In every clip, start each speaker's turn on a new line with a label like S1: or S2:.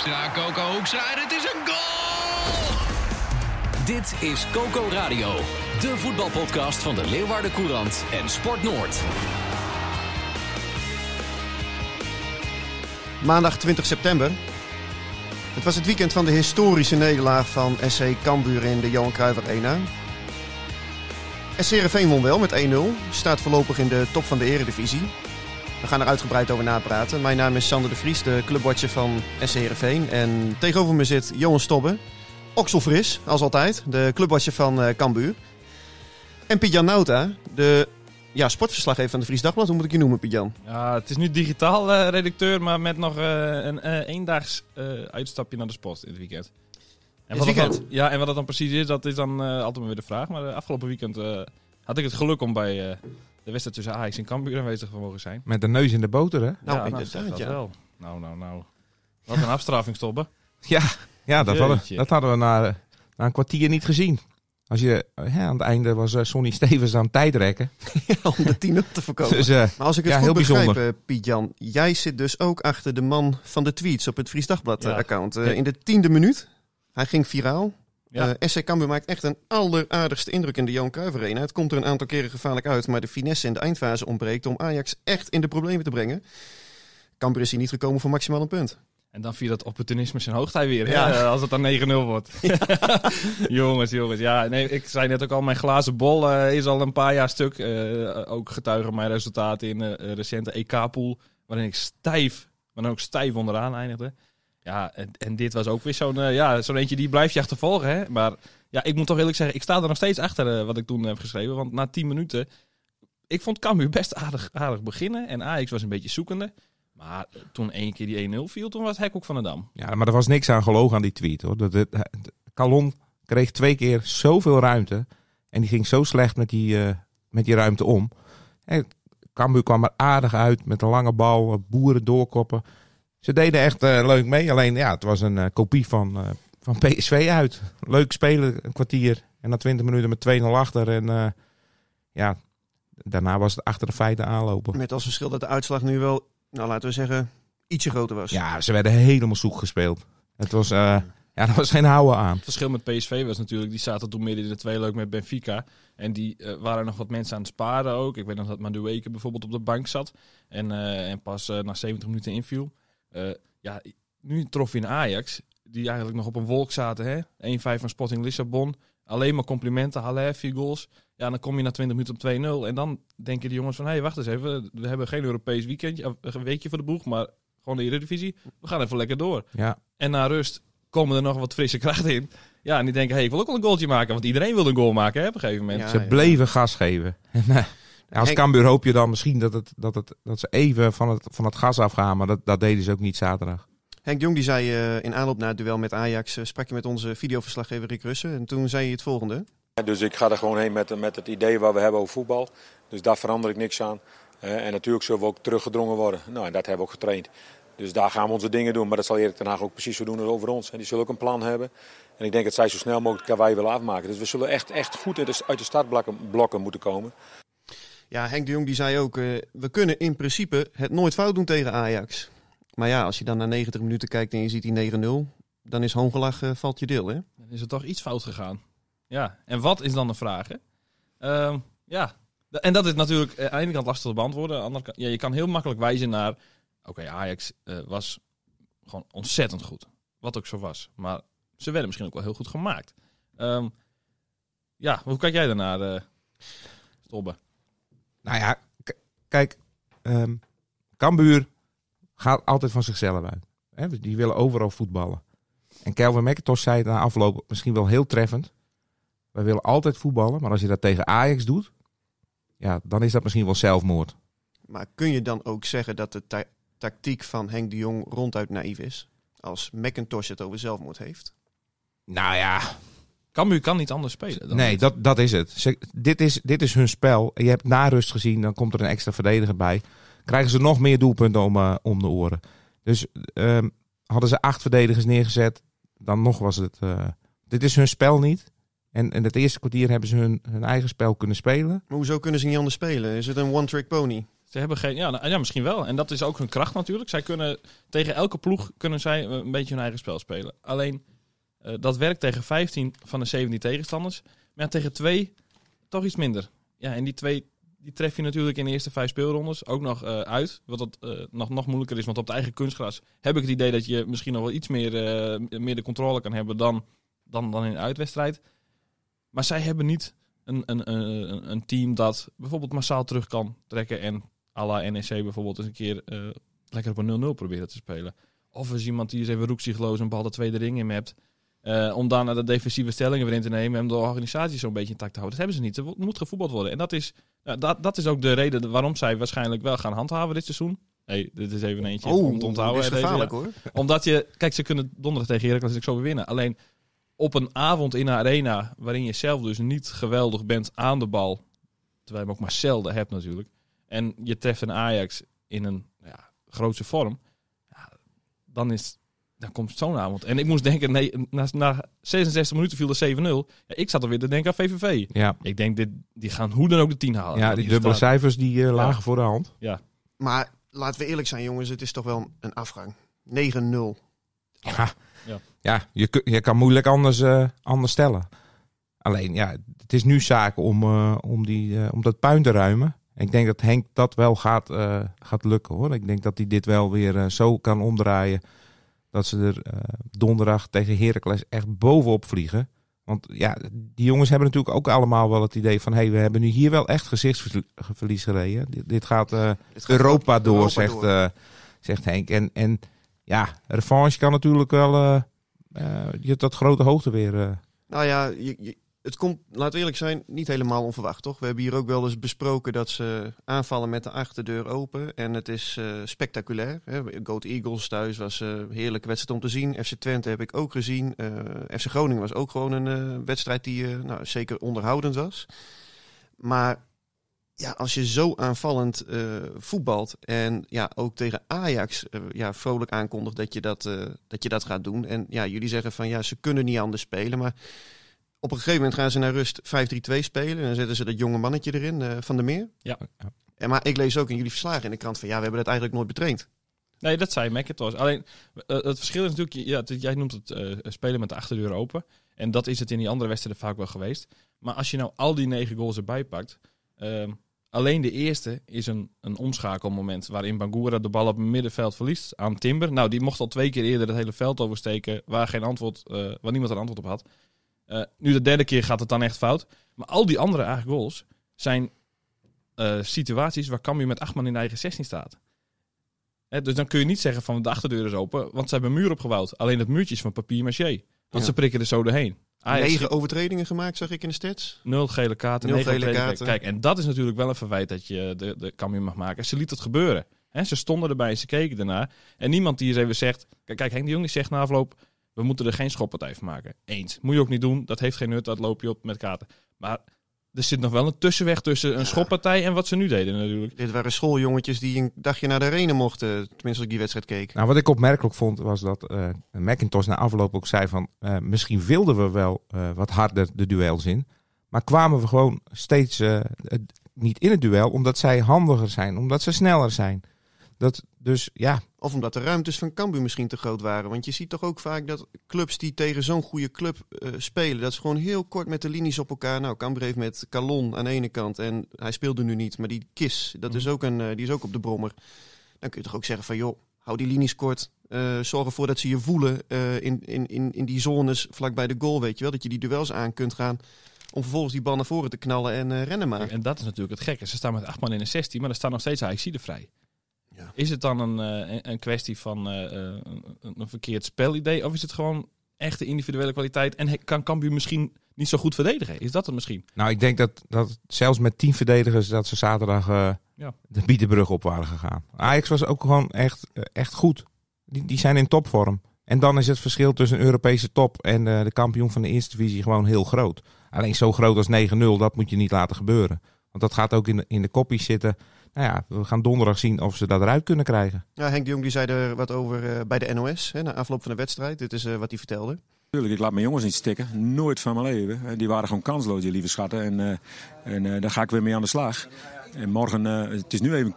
S1: Hoekstra, Coco Hoekstra en het is een goal!
S2: Dit is Coco Radio, de voetbalpodcast van de Leeuwarden Courant en Sport Noord.
S3: Maandag 20 september. Het was het weekend van de historische nederlaag van SC Cambuur in de Johan Cruijff Arena. SC Heerenveen won wel met 1-0. Staat voorlopig in de top van de eredivisie. We gaan er uitgebreid over napraten. Mijn naam is Sander de Vries, de clubwatcher van SC Heerenveen. En tegenover me zit Johan Stobbe. Okselfris, als altijd, de clubwatcher van uh, Cambuur. En Piet-Jan Nauta, de ja, sportverslaggever van de Fries Dagblad. Hoe moet ik je noemen, Piet-Jan?
S4: Ja, het is nu digitaal uh, redacteur, maar met nog uh, een eendaags uitstapje naar de sport in het weekend. En wat dan, ja, en wat dat dan precies is, dat is dan altijd maar weer de vraag. Maar afgelopen weekend had ik het geluk om bij de wedstrijd tussen Ajax en Cambuur aanwezig te mogen zijn.
S5: Met de neus in de boter, hè?
S3: Nou,
S4: ja,
S3: inderdaad,
S4: dat
S3: ja.
S4: wel. Nou, nou, nou. Wat een afstraffing stoppen.
S5: Ja, ja dat, hadden, dat hadden we na, na een kwartier niet gezien. Als je, hè, aan het einde was eh, Sonny Stevens aan het tijdrekken.
S3: Om de tien op te voorkomen.
S5: Dus eh,
S3: Maar als ik het
S5: Ja,
S3: goed
S5: heel
S3: begrijp, eh, Piet-Jan, jij zit dus ook achter de man van de tweets op het Fries
S4: Ja.
S3: Dagblad-account.
S4: Ja.
S3: in de tiende minuut, hij ging viraal.
S4: Ja.
S3: Eh, SC Cambuur maakt echt een alleraardigste indruk in de Johan Cruijff Arena. Het komt er een aantal keren gevaarlijk uit, maar de finesse in de eindfase ontbreekt om Ajax echt in de problemen te brengen. Cambuur is hier niet gekomen voor maximaal een punt.
S4: En dan vier dat opportunisme zijn hoogtij weer, hè,
S3: Ja.
S4: eh, als het dan 9-0 wordt. jongens, jongens. Ja, nee, ik zei net ook al, mijn glazen bol eh, is al een paar jaar stuk. Eh, ook getuigen mijn resultaten in de recente EK-pool, waarin ik stijf, maar dan ook stijf onderaan eindigde. Ja, en, dit was ook weer zo'n eh, ja, zo'n eentje die blijf je achtervolgen. Hè? Maar ja, ik moet toch eerlijk zeggen, ik sta er nog steeds achter eh, wat ik toen heb geschreven. Want na 10 minuten, ik vond Cambuur best aardig, aardig beginnen. En Ajax was een beetje zoekende. Maar toen één keer die 1-0 viel, toen was hek ook van de dam.
S5: ja, maar er was niks aan gelogen aan die tweet. hoor. Dat, Calon kreeg twee keer zoveel ruimte. En die ging zo slecht met die, eh, met die ruimte om. En kwam er aardig uit met een lange bal. eh, Boeren doorkoppen. Ze deden echt eh, leuk mee. Alleen ja, het was een eh, kopie van, eh, van PSV uit. Leuk spelen, een kwartier. En na 20 minuten met 2-0 achter. En eh, ja, daarna was het achter de feiten aanlopen.
S3: Met als verschil dat de uitslag nu wel, nou laten we zeggen, ietsje groter was.
S5: Ja, ze werden helemaal zoek gespeeld. Het was, eh, ja, er was geen houden aan.
S4: Het verschil met PSV was natuurlijk, die zaten toen midden in de twee leuk met Benfica. En die eh, waren nog wat mensen aan het sparen ook. Ik weet nog dat Madueke bijvoorbeeld op de bank zat. En, eh, en pas eh, na 70 minuten inviel. Eh, ja, nu trof je een Ajax, die eigenlijk nog op een wolk zaten. hè 1-5 van Sporting Lissabon. Alleen maar complimenten, Haller, vier goals. Ja, dan kom je na 20 minuten op 2-0. En dan denken de jongens van, hé, hey, wacht eens even. We hebben geen Europees weekendje, een weekje voor de boeg, maar gewoon de Eredivisie. We gaan even lekker door.
S5: Ja,
S4: En na rust komen er nog wat frisse krachten in. Ja, en die denken, hey, ik wil ook wel een goaltje maken. Want iedereen wil een goal maken hè, op een gegeven moment.
S3: Ja,
S5: ze bleven gas geven. Eh, als
S3: Henk-
S5: Cambuur hoop je dan misschien dat, het, dat, het, dat ze even van het, van het gas afgaan. Maar dat, dat deden ze ook niet zaterdag.
S3: Henk Jong die zei eh, in aanloop naar het duel met Ajax, eh, sprak je met onze videoverslaggever Rick Russen. En toen zei je het volgende.
S6: Dus ik ga er gewoon heen met, met het idee wat we hebben over voetbal. Dus daar verander ik niks aan. Eh, en natuurlijk zullen we ook teruggedrongen worden. Nou, en dat hebben we ook getraind. Dus daar gaan we onze dingen doen. Maar dat zal Erik ten Haag ook precies zo doen als over ons. En die zullen ook een plan hebben. En ik denk dat zij zo snel mogelijk Kawaii willen afmaken. Dus we zullen echt, echt goed uit de, uit de startblokken blokken moeten komen.
S3: Ja, Henk de Jong die zei ook, eh, we kunnen in principe het nooit fout doen tegen Ajax. Maar ja, als je dan naar 90 minuten kijkt en je ziet die 9-0, dan is hoongelach eh, valt je deel, hè?
S4: Dan is er toch iets fout gegaan. Ja, en wat is dan de vraag? Ehm, ja, en dat is natuurlijk eh, aan de ene kant lastig te beantwoorden. Aan de andere kant, ja, je kan heel makkelijk wijzen naar... Oké, Ajax was gewoon ontzettend goed. Wat ook zo was. Maar ze werden misschien ook wel heel goed gemaakt. Ehm, ja, hoe kijk jij daarnaar, Stobbe?
S5: Nou ja, kijk. ehm Cambuur gaat altijd van zichzelf uit. Hè, dus die willen overal voetballen. En Kelvin McIntosh zei het na afloop misschien wel heel treffend. Wij willen altijd voetballen, maar als je dat tegen Ajax doet... Ja, dan is dat misschien wel zelfmoord.
S3: Maar kun je dan ook zeggen dat de ta- tactiek van Henk de Jong ronduit naïef is? als McIntosh het over zelfmoord heeft?
S5: Nou ja,
S4: Cambuur kan niet anders spelen. Dan
S5: nee, dat, dat is het. Ze, dit, is, dit is hun spel. Je hebt na rust gezien, dan komt er een extra verdediger bij. Krijgen ze nog meer doelpunten om, eh, om de oren. Dus ehm, hadden ze acht verdedigers neergezet, dan nog was het... eh, dit is hun spel niet. En in het eerste kwartier hebben ze hun, hun eigen spel kunnen spelen.
S3: Maar hoezo kunnen ze niet anders spelen? Is het een one-trick pony?
S4: Ze hebben geen, ja, nou, ja, misschien wel. En dat is ook hun kracht natuurlijk. Zij kunnen tegen elke ploeg kunnen zij een beetje hun eigen spel spelen. Alleen eh, dat werkt tegen 15 van de 17 tegenstanders. Maar tegen twee toch iets minder. Ja, en die twee die tref je natuurlijk in de eerste vijf speelrondes ook nog eh, uit. Wat dat eh, nog, nog moeilijker is, want op het eigen kunstgras heb ik het idee dat je misschien nog wel iets meer, meer de controle kan hebben dan, dan, dan in een uitwedstrijd. Maar zij hebben niet een, een, een, een team dat bijvoorbeeld massaal terug kan trekken en à la NEC bijvoorbeeld eens een keer lekker op een 0-0 proberen te spelen. Of is iemand die eens even roekzichtloos een bal de tweede ring in hebt. Eh, om daarna de defensieve stellingen weer in te nemen en de organisatie zo'n beetje intact te houden. Dat hebben ze niet. Er moet gevoetbald worden. En dat is, ja, dat, dat is ook de reden waarom zij waarschijnlijk wel gaan handhaven dit seizoen. hey, dit is even eentje om te onthouden.
S3: dit is
S4: deze,
S3: gevaarlijk
S4: ja.
S3: hoor.
S4: Omdat je, kijk, ze kunnen donderdag tegen Heracles ik zo weer winnen. Alleen op een avond in een arena waarin je zelf dus niet geweldig bent aan de bal. Terwijl je hem ook maar zelden hebt natuurlijk. En je treft een Ajax in een nou ja, grootse vorm. Ja, dan, is, dan komt zo'n avond. En ik moest denken, nee, na, na 66 minuten viel er 7-0. Ja, ik zat alweer te denken aan VVV.
S5: Ja,
S4: Ik denk, dit, die gaan hoe dan ook de 10 halen.
S5: ja die dubbele
S4: staat-
S5: cijfers die eh, lagen voor de hand.
S3: Maar laten we eerlijk zijn jongens, het is toch wel een afgang. 9-0.
S5: Ja,
S4: Ja.
S5: ja. je, je kan moeilijk anders, eh, anders stellen. Alleen, ja, het is nu zaak om, eh, om, die, eh, om dat puin te ruimen. En ik denk dat Henk dat wel gaat, eh, gaat lukken hoor. Ik denk dat hij dit wel weer eh, zo kan omdraaien. Dat ze er eh, donderdag tegen Heracles echt bovenop vliegen. Want ja, die jongens hebben natuurlijk ook allemaal wel het idee van... hé, hey, we hebben nu hier wel echt gezichtsverlies gereden. Dit, dit gaat eh, Europa door,
S3: Europa
S5: zegt,
S3: door.
S5: eh, zegt Henk. En, en ja, revanche kan natuurlijk wel eh, eh, je tot grote hoogte weer... eh,
S3: Nou ja, je, je- het komt, we eerlijk zijn, niet helemaal onverwacht, toch? We hebben hier ook wel eens besproken dat ze aanvallen met de achterdeur open. En het is eh, spectaculair. Hè? Goat Eagles thuis was een heerlijke wedstrijd om te zien. FC Twente heb ik ook gezien. Eh, FC Groningen was ook gewoon een eh, wedstrijd die nou, zeker onderhoudend was. Maar ja, als je zo aanvallend voetbalt en ja, ook tegen Ajax ja, vrolijk aankondigt dat je dat, dat je dat gaat doen. En ja, jullie zeggen van ja, ze kunnen niet anders spelen, maar op een gegeven moment gaan ze naar rust 5-3-2 spelen. En dan zetten ze dat jonge mannetje erin, eh, Van der Meer.
S4: Ja.
S3: En maar ik lees ook in jullie verslagen in de krant van ja, we hebben dat eigenlijk nooit betraind.
S4: Nee, dat zei McIntosh. Alleen eh, het verschil is natuurlijk, ja, het- jij noemt het eh, spelen met de achterdeur open. En dat is het in die andere wedstrijden vaak wel geweest. Maar als je nou al die negen goals erbij pakt. ehm, alleen de eerste is een, een omschakelmoment waarin Bangura de bal op het middenveld verliest aan Timber. Nou, die mocht al twee keer eerder het hele veld oversteken waar, geen antwoord, eh, waar niemand een antwoord op had. Eh, nu de derde keer gaat het dan echt fout. Maar al die andere eigen goals zijn eh, situaties waar Cambuur met acht man in de eigen 16 staat. Hè, dus dan kun je niet zeggen van de achterdeur is open, want ze hebben een muur opgebouwd. Alleen dat muurtje is van papier maché. Want
S3: Ja.
S4: ze prikken er zo doorheen. Ajax
S3: Negen overtredingen gemaakt, zag ik in de stats.
S4: Nul gele kaarten,
S3: Nul gele kaarten.
S4: Kijk, en dat is natuurlijk wel een verwijt dat je de, de Cambuur mag maken. Ze liet het gebeuren. Hè, ze stonden erbij, ze keken ernaar. En niemand die eens even zegt... Kijk, kijk Henk de Jong die zegt na afloop... We moeten er geen schoppartij van maken. Eens. Moet je ook niet doen. Dat heeft geen nut. Dat loop je op met kaarten. Maar er zit nog wel een tussenweg tussen een schoppartij en wat ze nu deden natuurlijk.
S3: Dit waren schooljongetjes die een dagje naar de arena mochten. Tenminste, als ik die wedstrijd keek.
S5: Nou, wat ik opmerkelijk vond, was dat eh McIntosh na afloop ook zei van... eh, misschien wilden we wel eh, wat harder de duels in. Maar kwamen we gewoon steeds eh, niet in het duel, omdat zij handiger zijn. Omdat ze sneller zijn. Dat, dus ja,
S3: Of omdat de ruimtes van Cambuur misschien te groot waren. Want je ziet toch ook vaak dat clubs die tegen zo'n goede club eh, spelen... dat ze gewoon heel kort met de linies op elkaar... Nou, Cambuur heeft met Calon aan de ene kant... en hij speelde nu niet, maar die Kis, dat is ook een, eh, die is ook op de brommer. Dan kun je toch ook zeggen van... joh, hou die linies kort. eh, zorg ervoor dat ze je voelen in, in, in, in die zones vlakbij de goal, weet je wel. Dat je die duels aan kunt gaan... om vervolgens die bal naar voren te knallen en rennen maar.
S4: En dat is natuurlijk het gekke. Ze staan met acht man in de 16, maar er staan nog steeds Ajaxiden vrij.
S3: Ja.
S4: Is het dan een, eh, een- kwestie van eh, eh, een, een verkeerd spelidee? Of is het gewoon echte individuele kwaliteit? En kan Cambuur misschien niet zo goed verdedigen? Is dat het misschien?
S5: nou ik denk dat, dat zelfs met tien verdedigers... dat ze zaterdag
S4: Ja.
S5: de Bietenbrug op waren gegaan. Ajax was ook gewoon echt, echt goed. Die, die zijn in topvorm. En dan is het verschil tussen een Europese top en de kampioen van de eerste divisie gewoon heel groot. Alleen zo groot als 9-0, dat moet je niet laten gebeuren. Want dat gaat ook in de, in de koppies zitten. Nou ja, we gaan donderdag zien of ze dat eruit kunnen krijgen.
S3: Ja, Henk de Jong die zei er wat over eh, bij de NOS, hè, na afloop van de wedstrijd. Dit is eh, wat hij vertelde.
S6: Tuurlijk, ik laat mijn jongens niet stikken. Nooit van mijn leven. Eh, Die waren gewoon kansloos, die lieve schatten. En, eh, en eh, daar ga ik weer mee aan de slag. En morgen, eh, het is nu even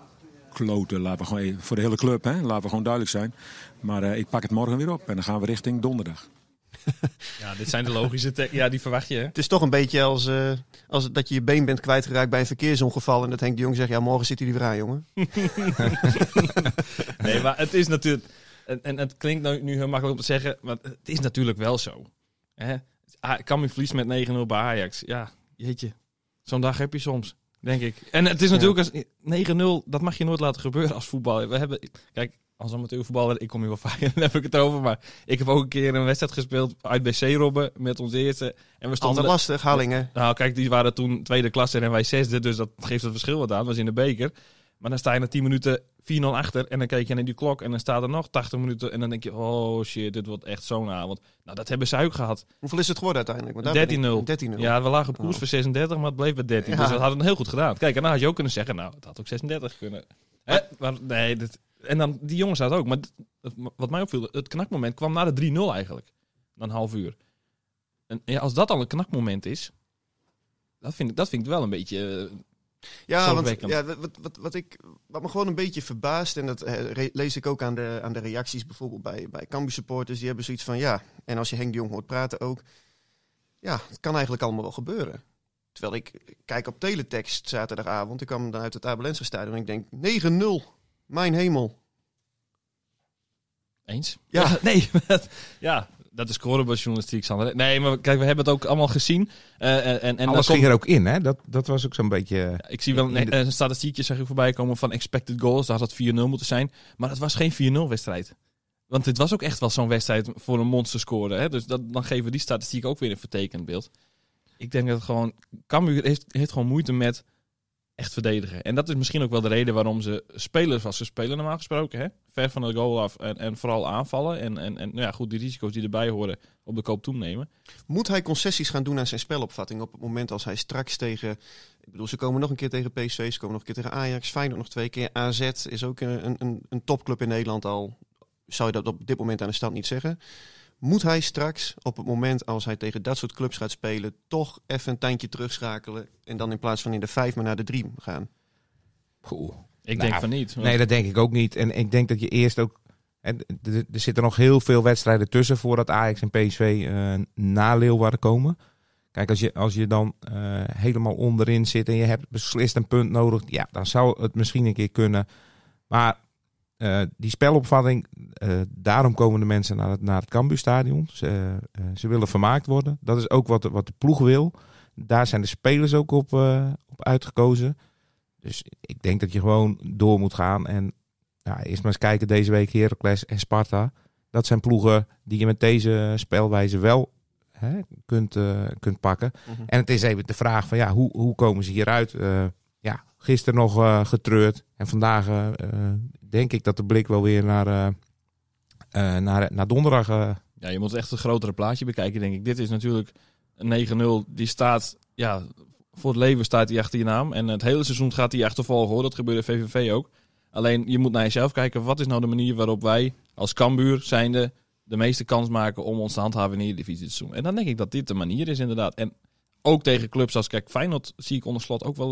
S6: kloten, laten we gewoon even, voor de hele club, hè? laten we gewoon duidelijk zijn. Maar eh, ik pak het morgen weer op en dan gaan we richting donderdag.
S4: Ja, dit zijn de logische... Ja, die verwacht je, hè?
S3: Het is toch een beetje als, eh, als dat je je been bent kwijtgeraakt bij een verkeersongeval. En dat Henk de Jong zegt, ja morgen zit hij er weer aan, jongen.
S4: Nee, maar het is natuurlijk... En, en het klinkt nou, nu heel makkelijk om te zeggen, maar het is natuurlijk wel zo. Hè? Ah, Cambuur verliest met 9-0 bij Ajax. Ja, jeetje. Zo'n dag heb je soms, denk ik. En het is natuurlijk als 9-0, dat mag je nooit laten gebeuren als voetbal. We hebben, kijk, als amateurvoetballer, ik kom hier wel vaak, dan heb ik het over. Maar ik heb ook een keer een wedstrijd gespeeld uit BC Robben met ons eerste. En we
S3: Altijd
S4: stonden...
S3: lastig, Hallingen.
S4: Nou, kijk, die waren toen tweede klasse en wij zesde, dus dat geeft het verschil wat aan. Dat was in de beker. Maar dan sta je na 10 minuten 4-0 achter en dan kijk je naar die klok en dan staat er nog 80 minuten en dan denk je, oh shit, dit wordt echt zo'n avond. Nou, dat hebben ze ook gehad.
S3: Hoeveel is het geworden uiteindelijk? Want daar ben ik- 13-0.
S4: Ja, we lagen op koers
S3: Oh.
S4: voor 36, maar het bleef bij 13.
S3: Ja.
S4: Dus dat hadden we heel goed gedaan. Kijk, en dan had je ook kunnen zeggen, nou, het had ook 36 kunnen. Hè? Maar nee, dit, en dan die jongens hadden ook. Maar wat mij opviel, het knakmoment kwam na de 3-0 eigenlijk. Na een half uur. En ja, als dat al een knakmoment is, dat vind ik, dat vind ik wel een beetje... eh,
S3: Ja, want ja, wat, wat, wat, ik, wat me gewoon een beetje verbaast, en dat eh, lees ik ook aan de, aan de reacties bijvoorbeeld bij, bij Cambuur supporters, die hebben zoiets van ja, en als je Henk de Jong hoort praten ook, ja, het kan eigenlijk allemaal wel gebeuren. Terwijl ik kijk op teletext zaterdagavond, ik kwam dan uit het Abelense stadion en ik denk 9-0, mijn hemel.
S4: Eens?
S3: Ja.
S4: nee, dat- ja, dat is scorebordjournalistiek, Sander. Nee, maar kijk, we hebben het ook allemaal gezien. Eh, en, en, en
S5: Alles ging
S4: komt-
S5: er ook in, hè? Dat, dat was ook zo'n beetje...
S4: Ja, Ik zie wel een,
S5: In de-
S4: een statistiekje zag ik voorbij komen van expected goals. Daar had het 4-0 moeten zijn. Maar het was geen 4-0 wedstrijd. Want dit was ook echt wel zo'n wedstrijd voor een monster scoren. Hè? Dus dat, dan geven we die statistiek ook weer een vertekend beeld. Ik denk dat het gewoon... Cambuur heeft, heeft gewoon moeite met echt verdedigen. En dat is misschien ook wel de reden waarom ze spelen zoals ze spelen normaal gesproken. Hè? Ver van de goal af en, en vooral aanvallen. En, en, en nou ja, goed, die risico's die erbij horen op de koop toenemen.
S3: Moet hij concessies gaan doen aan zijn spelopvatting op het moment als hij straks tegen... Ik bedoel, ze komen nog een keer tegen PSV, ze komen nog een keer tegen Ajax, Feyenoord nog twee keer. AZ is ook een- een, een topclub in Nederland al. Zou je dat op dit moment aan de stand niet zeggen? Moet hij straks, op het moment als hij tegen dat soort clubs gaat spelen, toch even een tandje terugschakelen en dan in plaats van in de vijf maar naar de drie gaan?
S5: Poeh.
S4: Ik
S5: Nou,
S4: denk van niet.
S5: Nee, dat denk ik ook niet. En ik denk dat je eerst ook. d- Er zitten nog heel veel wedstrijden tussen voordat Ajax en PSV eh na Leeuwarden komen. Kijk, als je, als je dan eh, helemaal onderin zit en je hebt beslist een punt nodig, ja, dan zou het misschien een keer kunnen. Maar eh, die spelopvatting, eh, daarom komen de mensen naar het, naar het Cambuurstadion. Ze, eh, ze willen vermaakt worden. Dat is ook wat de, wat de ploeg wil. Daar zijn de spelers ook op, op uitgekozen. Dus ik denk dat je gewoon door moet gaan. En ja, eerst maar eens kijken deze week Heracles en Sparta. Dat zijn ploegen die je met deze spelwijze wel hè, kunt, kunt pakken.
S3: Mhm.
S5: En het is even de vraag van ja, hoe, hoe komen ze hieruit? Ja, gisteren nog getreurd. En vandaag denk ik dat de blik wel weer naar, eh, eh, naar, naar donderdag... eh,
S4: Ja, je moet echt een grotere plaatje bekijken, denk ik. Dit is natuurlijk een 9-0. Die staat, ja, voor het leven staat hij achter je naam. En het hele seizoen gaat hij achtervolgen, hoor. Dat gebeurde VVV ook. Alleen, je moet naar jezelf kijken. Wat is nou de manier waarop wij als Cambuur zijnde de meeste kans maken om ons te handhaven in de divisie te? En dan denk ik dat dit de manier is, inderdaad. En ook tegen clubs als, kijk, Feyenoord zie ik onder slot ook wel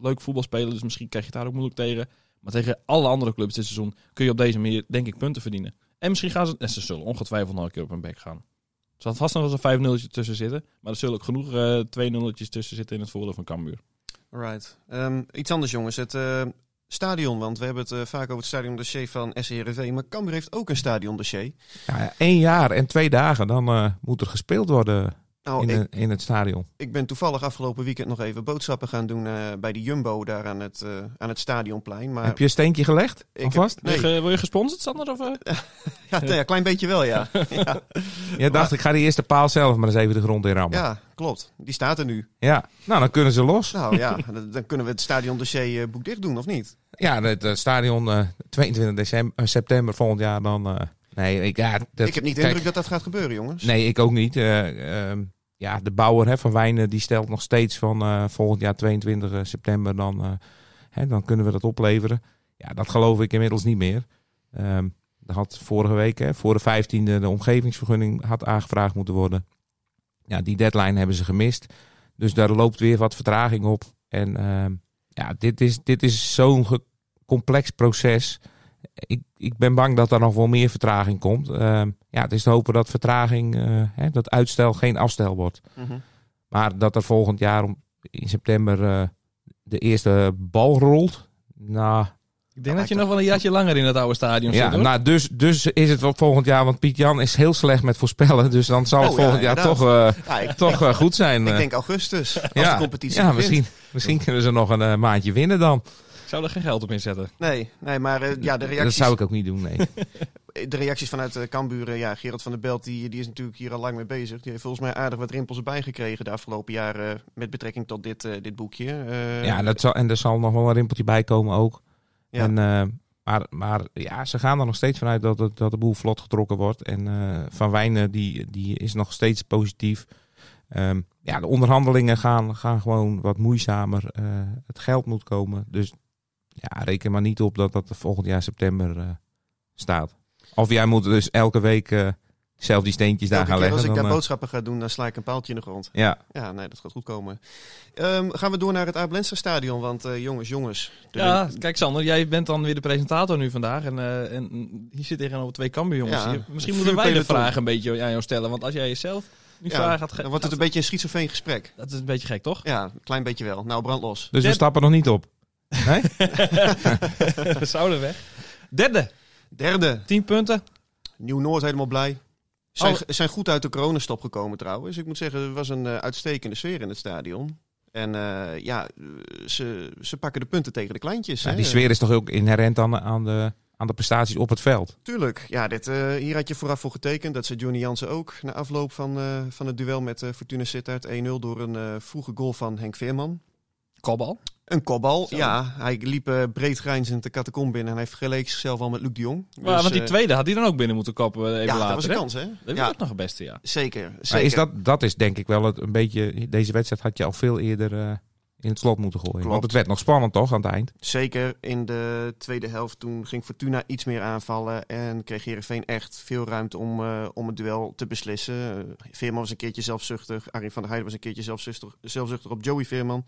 S4: leuk voetbal spelen. Dus misschien krijg je daar ook moeilijk tegen. Maar tegen alle andere clubs dit seizoen kun je op deze manier, denk ik, punten verdienen. En misschien gaan ze, en ze zullen ongetwijfeld nog een keer op hun bek gaan. Er zal vast nog eens een 5-0 tussen zitten. Maar er zullen ook genoeg eh 2 nulletjes tussen zitten in het voordeel van Cambuur.
S3: Alright. Ehm, iets anders jongens, het eh, stadion, want we hebben het eh, vaak over het stadiondossier van SCRV, maar Cambuur heeft ook een stadiondossier.
S5: ja, één jaar en twee dagen, dan eh, moet er gespeeld worden
S3: Nou,
S5: in,
S3: ik,
S5: een- in het stadion.
S3: ik ben toevallig afgelopen weekend nog even boodschappen gaan doen eh, bij de Jumbo daar aan het, eh, aan het stadionplein. Maar
S5: Heb je een steentje gelegd?
S3: ik heb- nee,
S4: Word, je, word je gesponsord, Sander? Of, eh?
S3: ja, een klein beetje wel, ja. ja.
S5: Jij dacht, ik ga die eerste paal zelf maar eens even de grond in rammen.
S3: Ja, klopt. Die staat er nu.
S5: Ja, nou dan kunnen ze los.
S3: Nou ja, dan kunnen we het stadiondossier boek dicht doen, of niet?
S5: Ja, het stadion eh, 22 december, september volgend jaar, dan, eh, Nee, ik, ja, dat,
S3: ik heb niet de indruk dat dat gaat gebeuren, jongens.
S5: Nee, ik ook niet. Eh, ehm, ja, de bouwer hè, van Wijnen die stelt nog steeds van eh, volgend jaar 22 september dan, eh, hè, dan kunnen we dat opleveren. Ja, dat geloof ik inmiddels niet meer. Er had vorige week, hè, voor de 15e, de omgevingsvergunning had aangevraagd moeten worden. Ja, die deadline hebben ze gemist. Dus daar loopt weer wat vertraging op. En ehm, ja, dit is, dit is zo'n complex proces. Ik, ik ben bang dat er nog wel meer vertraging komt. Ehm, ja, het is te hopen dat vertraging, eh, hè, dat uitstel geen afstel wordt.
S3: Mhm.
S5: Maar dat er volgend jaar om, in september eh, de eerste bal rolt. Nou,
S4: Ik denk dat je nog wel een jaartje langer in dat oude stadion zit.
S5: ja,
S4: hoor.
S5: nou dus, dus is het wel volgend jaar. Want Piet Jan is heel slecht met voorspellen. Dus dan zal het
S3: Oh, ja,
S5: volgend jaar toch, eh,
S3: Ja, ik,
S5: toch goed zijn.
S3: ik denk augustus, als
S5: ja,
S3: de competitie
S5: ja
S3: begint.
S5: misschien, misschien kunnen ze nog een maandje winnen dan.
S4: Zou er geen geld op inzetten.
S3: Nee, nee maar eh, ja, de
S5: Dat
S3: reacties,
S5: zou ik ook niet doen, nee.
S3: de reacties vanuit uh, Cambuur, eh, ja, Gerard van der Belt, die, die is natuurlijk hier al lang mee bezig. Die heeft volgens mij aardig wat rimpels erbij gekregen de afgelopen jaren eh, met betrekking tot dit, eh, dit boekje. Eh,
S5: ja, dat zal, en er zal nog wel een rimpeltje bij komen ook.
S3: Ja.
S5: En, eh, maar, maar ja, ze gaan er nog steeds vanuit dat, het, dat de boel vlot getrokken wordt. En eh, Van Wijnen die, die is nog steeds positief. Ehm, ja, de onderhandelingen gaan, gaan gewoon wat moeizamer. Eh, het geld moet komen. Dus ja, reken maar niet op dat dat volgend jaar september eh, staat. Of jij moet dus elke week eh, zelf die steentjes daar gaan
S3: keer
S5: leggen.
S3: als ik
S5: dan,
S3: daar
S5: eh,
S3: boodschappen ga doen, dan sla ik een paaltje in de grond.
S5: ja,
S3: Ja, nee, dat gaat goed komen. Ehm, gaan we door naar het Abelenster stadion, want eh, jongens, jongens.
S4: Ja, kijk Sander, jij bent dan weer de presentator nu vandaag. En, eh, en hier zit tegenover twee Cambuur-jongens.
S3: Ja,
S4: Hier- Misschien moeten wij de vraag een beetje aan jou stellen. Want als jij jezelf nu
S3: ja,
S4: vragen gaat... ge-
S3: dan wordt het een beetje een schizofreen gesprek.
S4: Dat is een beetje gek, toch?
S3: Ja, een klein beetje wel. Nou, brand los.
S5: dus we stappen nog niet op. Nee?
S4: We zouden weg. Derde,
S3: Derde,
S4: 10 punten.
S3: Nieuw-Noord helemaal blij. Zijn,
S4: Oh.
S3: zijn goed uit de coronastop gekomen trouwens. Ik moet zeggen, er was een eh, uitstekende sfeer in het stadion. En eh, ja, ze, ze pakken de punten tegen de kleintjes.
S5: Ja,
S3: hè.
S5: die sfeer is toch ook inherent aan, aan, de, aan de prestaties op het veld.
S3: Tuurlijk. Ja, dit, eh, hier had je vooraf voor getekend. Dat zei Johnny Jansen ook. Na afloop van, eh, van het duel met eh, Fortuna Sittard 1-0 door een eh, vroege goal van Henk Veerman.
S4: Kopbal.
S3: Een kopbal,
S4: Zo.
S3: ja. Hij liep eh, breed grijnzend de catacomb binnen. En hij vergeleek zichzelf al met Luc de Jong.
S4: Maar,
S3: Dus,
S4: want die
S3: eh,
S4: tweede had hij dan ook binnen moeten koppen eh, even
S3: Ja,
S4: later.
S3: dat was een
S4: hè?
S3: kans, hè?
S4: Dat is
S3: Ja,
S4: ook nog het beste, ja.
S3: zeker.
S5: Maar
S3: zeker.
S5: is dat, dat is denk ik wel het, een beetje... Deze wedstrijd had je al veel eerder eh, in het slot moeten gooien.
S3: Klopt.
S5: Want het werd nog spannend toch aan het eind.
S3: Zeker in de tweede helft. Toen ging Fortuna iets meer aanvallen. En kreeg Heerenveen echt veel ruimte om, eh, om het duel te beslissen. Veerman was een keertje zelfzuchtig. Arjen van der Heijden was een keertje zelfzuchtig, zelfzuchtig op Joey Veerman.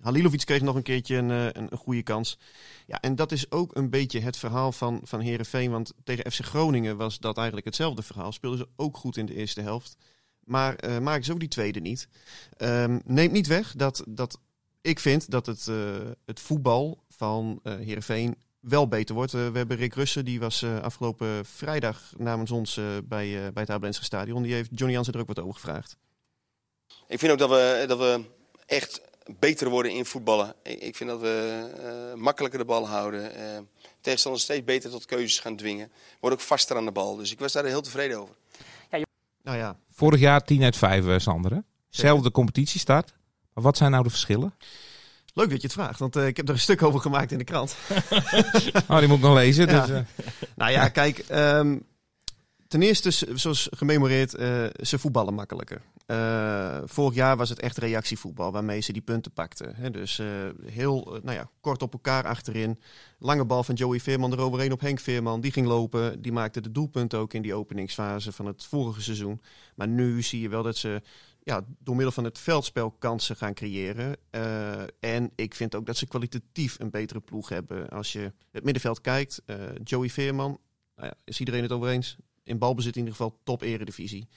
S3: Halilovic kreeg nog een keertje een, eh, een, een goede kans. Ja, en dat is ook een beetje het verhaal van, van Heerenveen. Want tegen FC Groningen was dat eigenlijk hetzelfde verhaal. Speelden ze ook goed in de eerste helft. Maar eh maken ze ook die tweede niet. Ehm, neemt niet weg dat, dat ik vind dat het, eh, het voetbal van eh Heerenveen wel beter wordt. We hebben Rick Russen, die was afgelopen vrijdag namens ons bij, bij het Abelense Stadion. Die heeft Johnny Jansen er ook wat over gevraagd.
S7: Ik vind ook dat we, dat we echt beter worden in voetballen. Ik, ik vind dat we eh, makkelijker de bal houden. eh tegenstanders steeds beter tot keuzes gaan dwingen. Worden ook vaster aan de bal. Dus ik was daar heel tevreden over.
S3: Nou ja,
S5: Vorig jaar 10 uit 5, eh, Sander. Zelfde competitiestart. Maar wat zijn nou de verschillen?
S3: leuk dat je het vraagt, want eh, ik heb er een stuk over gemaakt in de krant.
S5: Oh, die moet ik nog lezen.
S3: Ja.
S5: Dus, eh,
S3: Nou ja, kijk. ehm, ten eerste, zoals gememoreerd, eh, ze voetballen makkelijker. Eh, vorig jaar was het echt reactievoetbal waarmee ze die punten pakten. Hè? Dus eh, heel nou ja, kort op elkaar achterin. Lange bal van Joey Veerman eroverheen op Henk Veerman. Die ging lopen. Die maakte de doelpunt ook in die openingsfase van het vorige seizoen. Maar nu zie je wel dat ze ja, door middel van het veldspel kansen gaan creëren. En ik vind ook dat ze kwalitatief een betere ploeg hebben. Als je het middenveld kijkt, Joey Veerman, nou ja, is iedereen het over eens? In balbezit in ieder geval top eredivisie.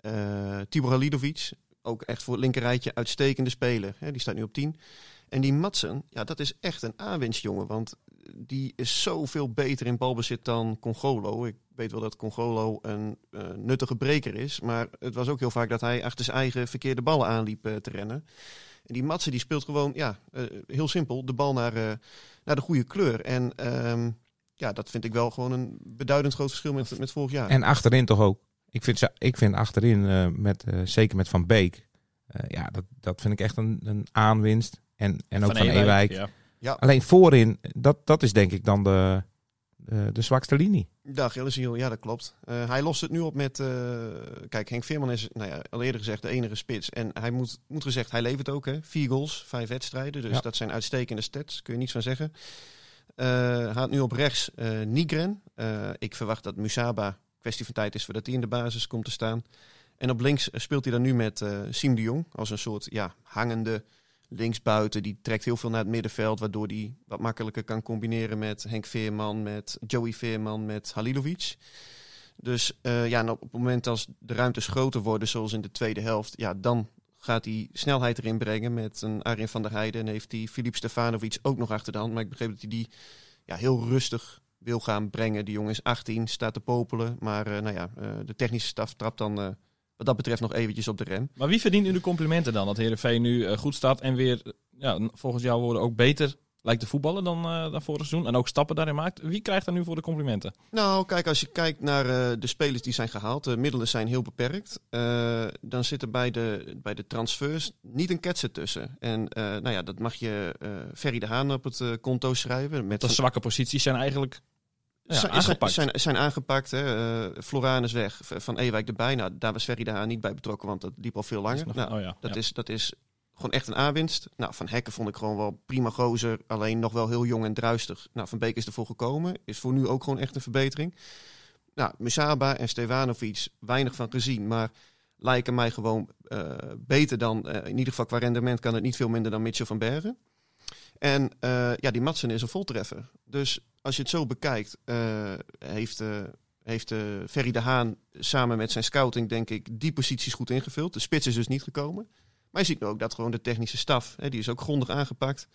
S3: Eh Tibor Halidovic, ook echt voor het linkerrijtje uitstekende speler. Hè, die staat nu op 10. En die Matsen, ja, dat is echt een aanwinstjongen. Want die is zoveel beter in balbezit dan Congolo. Ik weet wel dat Congolo een eh, nuttige breker is. Maar het was ook heel vaak dat hij achter zijn eigen verkeerde ballen aanliep eh, te rennen. En die Matsen die speelt gewoon, ja, heel simpel, de bal naar, naar de goede kleur. En ehm, ja, dat vind ik wel gewoon een beduidend groot verschil met, met vorig jaar.
S5: En achterin toch ook. Ik vind, ik vind achterin, eh, met, eh, zeker met Van Beek, eh, ja, dat, dat vind ik echt een, een aanwinst. En, en ook van, Ewijk.
S4: Ja.
S3: ja,
S5: Alleen voorin, dat, dat is denk ik dan de, de, de zwakste linie.
S3: Ja, Gilles ja, dat klopt. Eh, hij lost het nu op met... eh, kijk, Henk Veerman is, nou ja, al eerder gezegd, de enige spits. En hij moet, moet gezegd, hij levert ook, hè. Vier goals, vijf wedstrijden. Dus
S5: Ja.
S3: dat zijn uitstekende stats, kun je niets van zeggen. Eh gaat nu op rechts eh Nigren. Eh, ik verwacht dat Musaba, kwestie van tijd is voordat hij in de basis komt te staan. En op links speelt hij dan nu met Siem de Jong. Als een soort, ja, hangende linksbuiten. Die trekt heel veel naar het middenveld, waardoor hij wat makkelijker kan combineren met Henk Veerman, met Joey Veerman, met Halilovic. Dus ja, en op het moment als de ruimtes groter worden, zoals in de tweede helft, ja, dan gaat hij snelheid erin brengen met een Arjen van der Heijden. En heeft hij Filip Stefanovic ook nog achter de hand. Maar ik begreep dat hij die ja, heel rustig wil gaan brengen. Die jongen is 18, staat te popelen. Maar eh, nou ja, eh, de technische staf trapt dan eh, wat dat betreft nog eventjes op de rem.
S4: Maar wie verdient nu de complimenten dan? Dat Heerenveen nu goed staat en weer, ja, volgens jouw woorden, ook beter lijkt te voetballen dan, eh, dan vorig seizoen. En ook stappen daarin maakt. Wie krijgt daar nu voor de complimenten?
S3: Nou, kijk, als je kijkt naar eh, de spelers die zijn gehaald, de middelen zijn heel beperkt. Eh, dan zit er bij de, bij de transfers niet een ketsen tussen. En nou ja, dat mag je Ferry de Haan op het konto schrijven. Met
S4: De zwakke posities zijn eigenlijk ja,
S3: zijn,
S4: aangepakt.
S3: Zijn, zijn aangepakt. Hè. Floraan is weg, Van Ewijk erbij. Nou, daar was Ferry de Haan niet bij betrokken, want dat liep al veel
S4: Dat is
S3: langer.
S4: nog-
S3: nou,
S4: oh ja,
S3: dat,
S4: ja.
S3: Is, dat is gewoon echt een aanwinst. Nou, Van Hekken vond ik gewoon wel prima gozer. Alleen nog wel heel jong en druistig. Nou, Van Beek is ervoor gekomen. Is voor nu ook gewoon echt een verbetering. Nou, Musaba en Stevanovic, weinig van gezien. Maar lijken mij gewoon eh, beter dan... eh, in ieder geval qua rendement kan het niet veel minder dan Mitchell van Bergen. En eh, ja, die Matsen is een voltreffer. Dus als je het zo bekijkt, heeft, heeft Ferry de Haan samen met zijn scouting, denk ik, die posities goed ingevuld. De spits is dus niet gekomen. Maar je ziet nu ook dat gewoon de technische staf, hè, die is ook grondig aangepakt.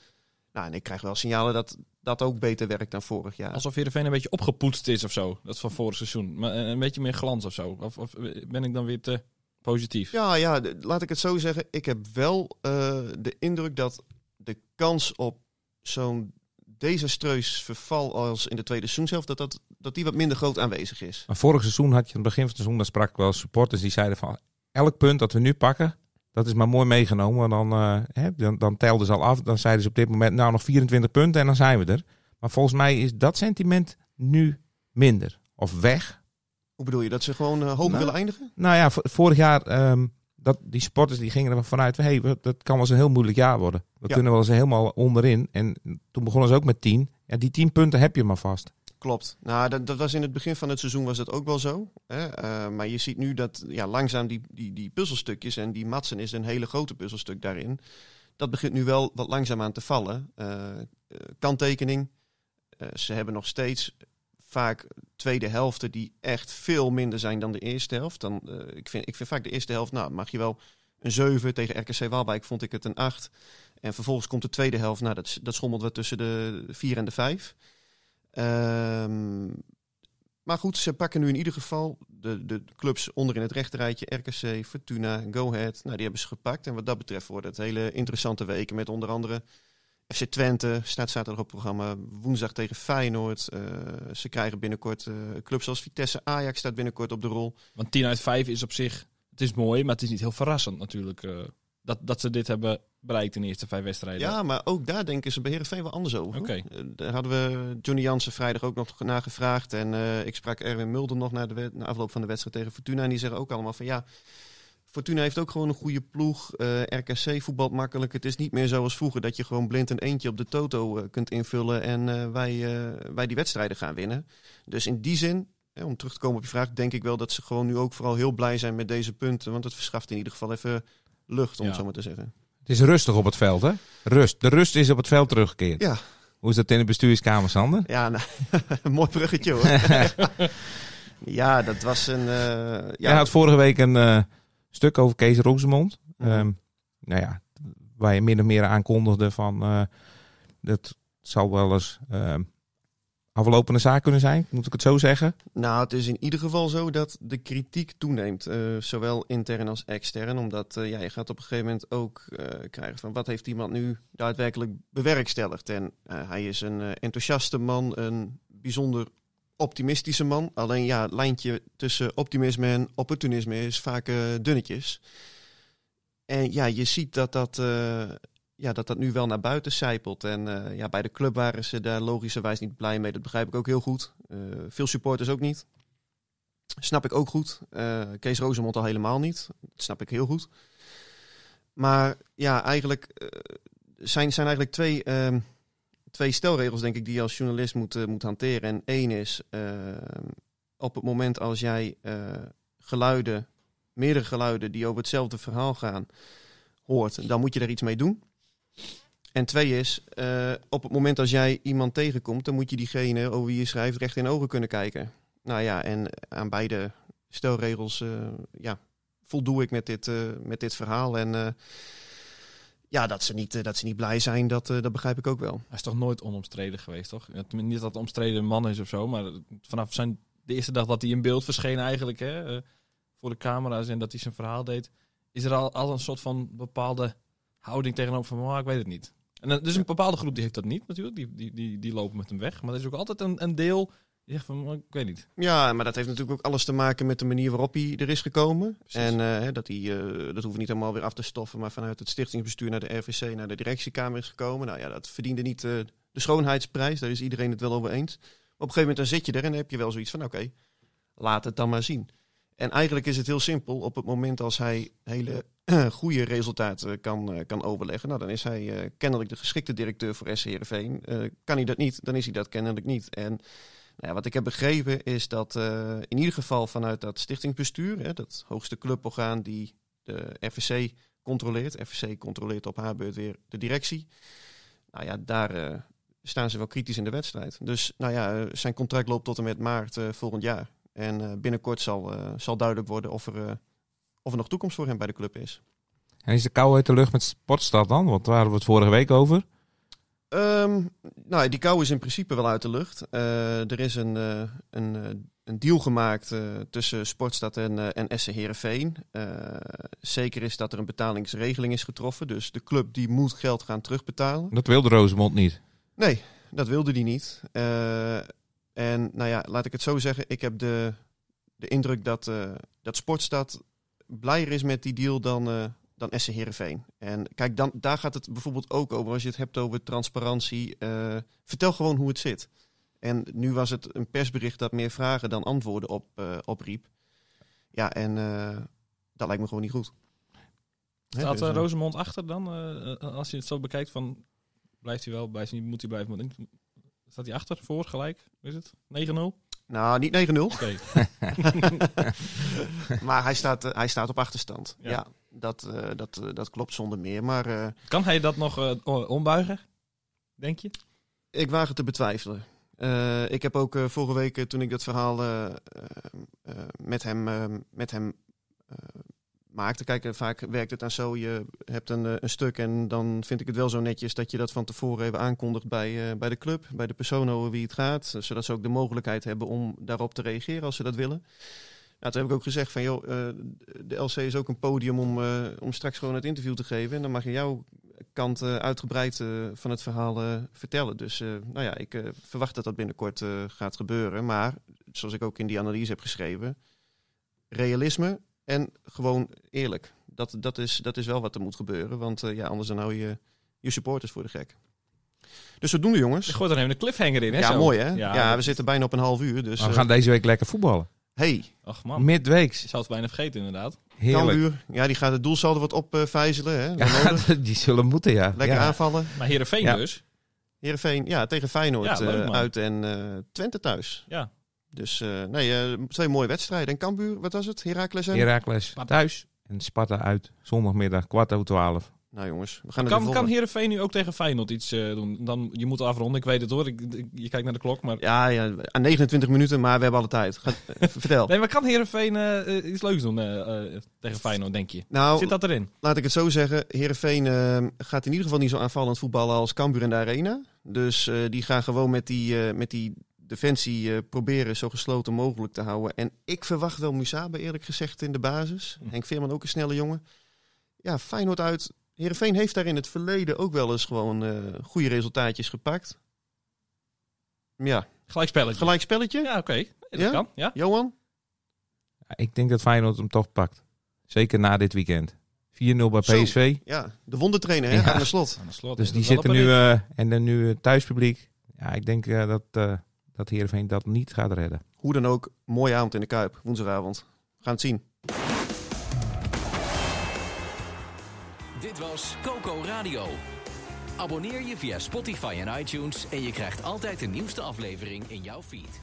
S3: Nou, en ik krijg wel signalen dat dat ook beter werkt dan vorig jaar.
S4: Alsof Heerenveen een beetje opgepoetst is of zo. Dat van vorig seizoen. Maar eh, een beetje meer glans of zo. Of, of ben ik dan weer te positief?
S3: Ja, ja, laat ik het zo zeggen. Ik heb wel eh, de indruk dat de kans op zo'n desastreus verval als in de tweede seizoenshelft, dat, dat, dat die wat minder groot aanwezig is.
S5: Maar vorig seizoen had je aan het begin van het seizoen, daar sprak ik wel supporters die zeiden van elk punt dat we nu pakken, dat is maar mooi meegenomen. Dan, eh, hè, dan, dan telden ze al af. Dan zeiden ze op dit moment nou nog 24 punten en dan zijn we er. Maar volgens mij is dat sentiment nu minder. Of weg.
S3: Hoe bedoel je, dat ze gewoon eh, hoger
S5: Nou,
S3: willen eindigen?
S5: Nou ja, vorig jaar, ehm, dat, die sporters die gingen er vanuit, van, hey, dat kan wel eens een heel moeilijk jaar worden. We
S3: Ja.
S5: kunnen wel eens helemaal onderin. En toen begonnen ze ook met 10. Ja, die 10 punten heb je maar vast.
S3: Klopt. Nou, dat, dat was in het begin van het seizoen was dat ook wel zo. Hè? Eh, maar je ziet nu dat ja, langzaam die, die, die puzzelstukjes, en die Matsen is een hele grote puzzelstuk daarin. Dat begint nu wel wat langzaam aan te vallen. Eh, eh, kanttekening. Ze hebben nog steeds vaak tweede helften die echt veel minder zijn dan de eerste helft. Dan, ik, vind, ik vind vaak de eerste helft, nou mag je wel een 7 tegen RKC Waalwijk vond ik het een 8. En vervolgens komt de tweede helft, nou dat, dat schommelt wat tussen de 4 en de 5. Ehm, maar goed, ze pakken nu in ieder geval de, de clubs onder in het rechterrijtje. RKC, Fortuna, Go Ahead. Nou, die hebben ze gepakt. En wat dat betreft worden het hele interessante weken. Met onder andere FC Twente, staat zaterdag op programma. Woensdag tegen Feyenoord. Eh, ze krijgen binnenkort eh, clubs als Vitesse. Ajax staat binnenkort op de rol.
S4: Want 10 uit 5 is op zich, het is mooi, maar het is niet heel verrassend natuurlijk. eh, dat, dat ze dit hebben bereikt in de eerste vijf wedstrijden.
S3: Ja, maar ook daar denken ze bij Heerenveen wel anders over. Eh, Daar hadden we Johnny Jansen vrijdag ook nog naar gevraagd. En eh, ik sprak Erwin Mulder nog na de na afloop van de wedstrijd tegen Fortuna. En die zeggen ook allemaal van ja, Fortuna heeft ook gewoon een goede ploeg. Eh, RKC voetbalt makkelijk. Het is niet meer zoals vroeger dat je gewoon blind een eentje op de toto kunt invullen. En wij, wij die wedstrijden gaan winnen. Dus in die zin, hè, om terug te komen op je vraag, denk ik wel dat ze gewoon nu ook vooral heel blij zijn met deze punten. Want het verschaft in ieder geval even lucht, om
S4: Ja.
S3: het zo maar te zeggen.
S5: Het is rustig op het veld, hè? Rust. De rust is op het veld teruggekeerd.
S3: Ja.
S5: Hoe is dat in de bestuurskamer, Sander?
S3: Ja, nou, een mooi bruggetje hoor. ja, dat was een. eh,
S5: Jij
S3: ja,
S5: had vorige week een eh, stuk over Kees Rosemond.
S3: Mhm.
S5: Ehm, nou ja, waar je min of meer aankondigde van... eh, dat zal wel eens ehm, aflopende zaak kunnen zijn, moet ik het zo zeggen.
S3: nou, het is in ieder geval zo dat de kritiek toeneemt. eh, zowel intern als extern. Omdat eh, ja, je gaat op een gegeven moment ook eh, krijgen van wat heeft iemand nu daadwerkelijk bewerkstelligd. En hij is een enthousiaste man, een bijzonder optimistische man. Alleen ja, het lijntje tussen optimisme en opportunisme is vaak dunnetjes. En ja, je ziet dat dat, ja, dat dat nu wel naar buiten zijpelt. En eh, ja, bij de club waren ze daar logischerwijs niet blij mee. Dat begrijp ik ook heel goed. Eh, veel supporters ook niet. Snap ik ook goed. Eh, Kees Rozemond al helemaal niet. Dat snap ik heel goed. Maar ja, eigenlijk zijn, zijn eigenlijk twee, ehm, twee stelregels, denk ik, die je als journalist moet, moet hanteren. En één is, op het moment als jij geluiden, meerdere geluiden die over hetzelfde verhaal gaan, hoort, dan moet je daar iets mee doen. En twee is, eh, op het moment als jij iemand tegenkomt, dan moet je diegene over wie je schrijft recht in ogen kunnen kijken. Nou ja, en aan beide stelregels eh, ja, voldoe ik met dit, eh, met dit verhaal. En ja, dat ze, niet, dat ze niet blij zijn, dat, dat begrijp ik ook wel.
S4: Hij is toch nooit onomstreden geweest, toch? Niet dat het omstreden man is of zo, maar vanaf zijn, de eerste dag dat hij in beeld verscheen eigenlijk, hè, voor de camera's en dat hij zijn verhaal deed, is er al, al een soort van bepaalde houding tegenover van, maar ik weet het niet. En er is een bepaalde groep die heeft dat niet natuurlijk, die, die, die, die lopen met hem weg. Maar er is ook altijd een, een deel die zegt van, ik weet niet.
S3: Ja, maar dat heeft natuurlijk ook alles te maken met de manier waarop hij er is gekomen.
S4: Precies.
S3: En eh, dat hij, eh, dat hoeven we niet helemaal weer af te stoffen, maar vanuit het stichtingsbestuur naar de RVC, naar de directiekamer is gekomen. Nou ja, dat verdiende niet eh, de schoonheidsprijs, daar is iedereen het wel over eens. Maar op een gegeven moment dan zit je er en dan heb je wel zoiets van, oké, laat het dan maar zien. En eigenlijk is het heel simpel. Op het moment als hij hele goede resultaten kan, eh, kan overleggen, nou, dan is hij eh, kennelijk de geschikte directeur voor SC Heerenveen. Eh, kan hij dat niet, dan is hij dat kennelijk niet. En nou ja, wat ik heb begrepen is dat in ieder geval vanuit dat stichtingsbestuur, hè, dat hoogste cluborgaan die de RVC controleert, RVC controleert op haar beurt weer de directie. Nou ja, daar staan ze wel kritisch in de wedstrijd. Dus nou ja, zijn contract loopt tot en met maart volgend jaar. En binnenkort zal, zal duidelijk worden of er, of er nog toekomst voor hem bij de club is.
S5: En is de kou uit de lucht met Sportstad dan? Want daar hadden we het vorige week over.
S3: Ehm, nou, die kou is in principe wel uit de lucht. Eh, er is een, eh, een, eh, een deal gemaakt tussen Sportstad en, en SC Heerenveen. Eh, zeker is dat er een betalingsregeling is getroffen. Dus de club die moet geld gaan terugbetalen.
S5: Dat wilde Rosemond niet.
S3: Nee, dat wilde hij niet. En nou ja, laat ik het zo zeggen. Ik heb de, de indruk dat, dat Sportstad blijer is met die deal dan, eh, dan SC Heerenveen. En kijk, dan, daar gaat het bijvoorbeeld ook over. Als je het hebt over transparantie. eh, vertel gewoon hoe het zit. En nu was het een persbericht dat meer vragen dan antwoorden op, eh, opriep. Ja, en dat lijkt me gewoon niet goed.
S4: Staat
S3: dus,
S4: uh,
S3: eh,
S4: Rosemond achter dan? als je het zo bekijkt van, blijft hij wel, blijft hij niet, moet hij blijven? In- Staat hij achter, voor, gelijk? Is het? 9-0?
S3: Nou, niet 9-0.
S4: Oké.
S3: maar hij staat, eh, hij staat op achterstand.
S4: Ja.
S3: Ja, dat, eh, dat, eh, dat klopt zonder meer. Maar
S4: Kan hij dat nog ombuigen? Denk je?
S3: ik waag het te betwijfelen. Ik heb ook vorige week, toen ik dat verhaal met hem, met hem maakte. Kijk, vaak werkt het dan zo. Je hebt een, eh, een stuk en dan vind ik het wel zo netjes dat je dat van tevoren even aankondigt bij, eh, bij de club, bij de persoon over wie het gaat. Zodat ze ook de mogelijkheid hebben om daarop te reageren als ze dat willen. Nou, toen heb ik ook gezegd van, joh, eh, de LC is ook een podium om, om straks gewoon het interview te geven. En dan mag je jouw kant uitgebreid van het verhaal vertellen. Dus nou ja, ik verwacht dat dat binnenkort gaat gebeuren. Maar zoals ik ook in die analyse heb geschreven, realisme en gewoon eerlijk. Dat, dat, is, dat is wel wat er moet gebeuren. Want eh, ja, anders dan hou je je supporters voor de gek. Dus wat doen we jongens?
S4: Gooit er even een cliffhanger in, hè?
S3: Ja,
S4: zo.
S3: mooi hè? Ja,
S4: Ja,
S3: we zitten bijna op een half uur. Dus
S5: Maar we
S3: eh,
S5: gaan deze week lekker voetballen.
S3: hey,
S4: Ach man,
S5: Midweeks.
S4: je zou het bijna vergeten inderdaad.
S5: Heerlijk.
S3: Ja, die gaat het doelsaldo wat opvijzelen. hè?
S5: Ja, die zullen moeten, ja.
S3: Lekker
S5: ja.
S3: aanvallen.
S4: Maar Heerenveen
S5: Ja.
S4: dus.
S3: Heerenveen, ja, tegen Feyenoord
S4: Ja, leuk,
S3: eh, uit en eh, Twente thuis.
S4: Ja.
S3: Dus eh, nee, eh, twee mooie wedstrijden. En Cambuur, wat was het? Heracles en...
S5: Heracles thuis en Sparta uit. Zondagmiddag, kwart over twaalf.
S3: Nou jongens, we gaan het
S4: Kan, kan
S3: volgen.
S4: Heerenveen nu ook tegen Feyenoord iets eh, doen? Dan, je moet afronden, ik weet het hoor. Ik, ik- je kijkt naar de klok, maar...
S3: Ja, ja, aan 29 minuten, maar we hebben alle tijd. Ga, vertel.
S4: Nee, maar kan Heerenveen eh, eh, iets leuks doen tegen Feyenoord, denk je?
S3: Nou,
S4: Zit dat erin?
S3: laat ik het zo zeggen. Heerenveen eh, gaat in ieder geval niet zo aanvallend voetballen als Cambuur in de Arena. Dus eh, die gaan gewoon met die, eh, met die defensie eh, proberen zo gesloten mogelijk te houden. En ik verwacht wel Musaba eerlijk gezegd in de basis.
S4: Hm.
S3: Henk Veerman ook een snelle jongen. Ja, Feyenoord uit. Heerenveen heeft daar in het verleden ook wel eens gewoon eh, goede resultaatjes gepakt. Ja,
S4: Gelijk spelletje.
S3: gelijk spelletje.
S4: Ja, oké. Dat
S3: Ja?
S4: kan, ja.
S3: Johan?
S5: Ja, ik denk dat Feyenoord hem toch pakt. Zeker na dit weekend. 4-0 bij
S3: Zo.
S5: PSV.
S3: Ja, de wondertrainer hè,
S5: Ja.
S3: gaat naar slot.
S4: Aan de slot
S5: Dus die zitten nu... eh, en dan nu thuispubliek. Ja, ik denk eh, dat, eh, dat dat Heerenveen dat niet gaat redden.
S3: Hoe dan ook, mooie avond in de Kuip, woensdagavond. We gaan het zien.
S2: Dit was Coco Radio. Abonneer je via Spotify en iTunes en je krijgt altijd de nieuwste aflevering in jouw feed.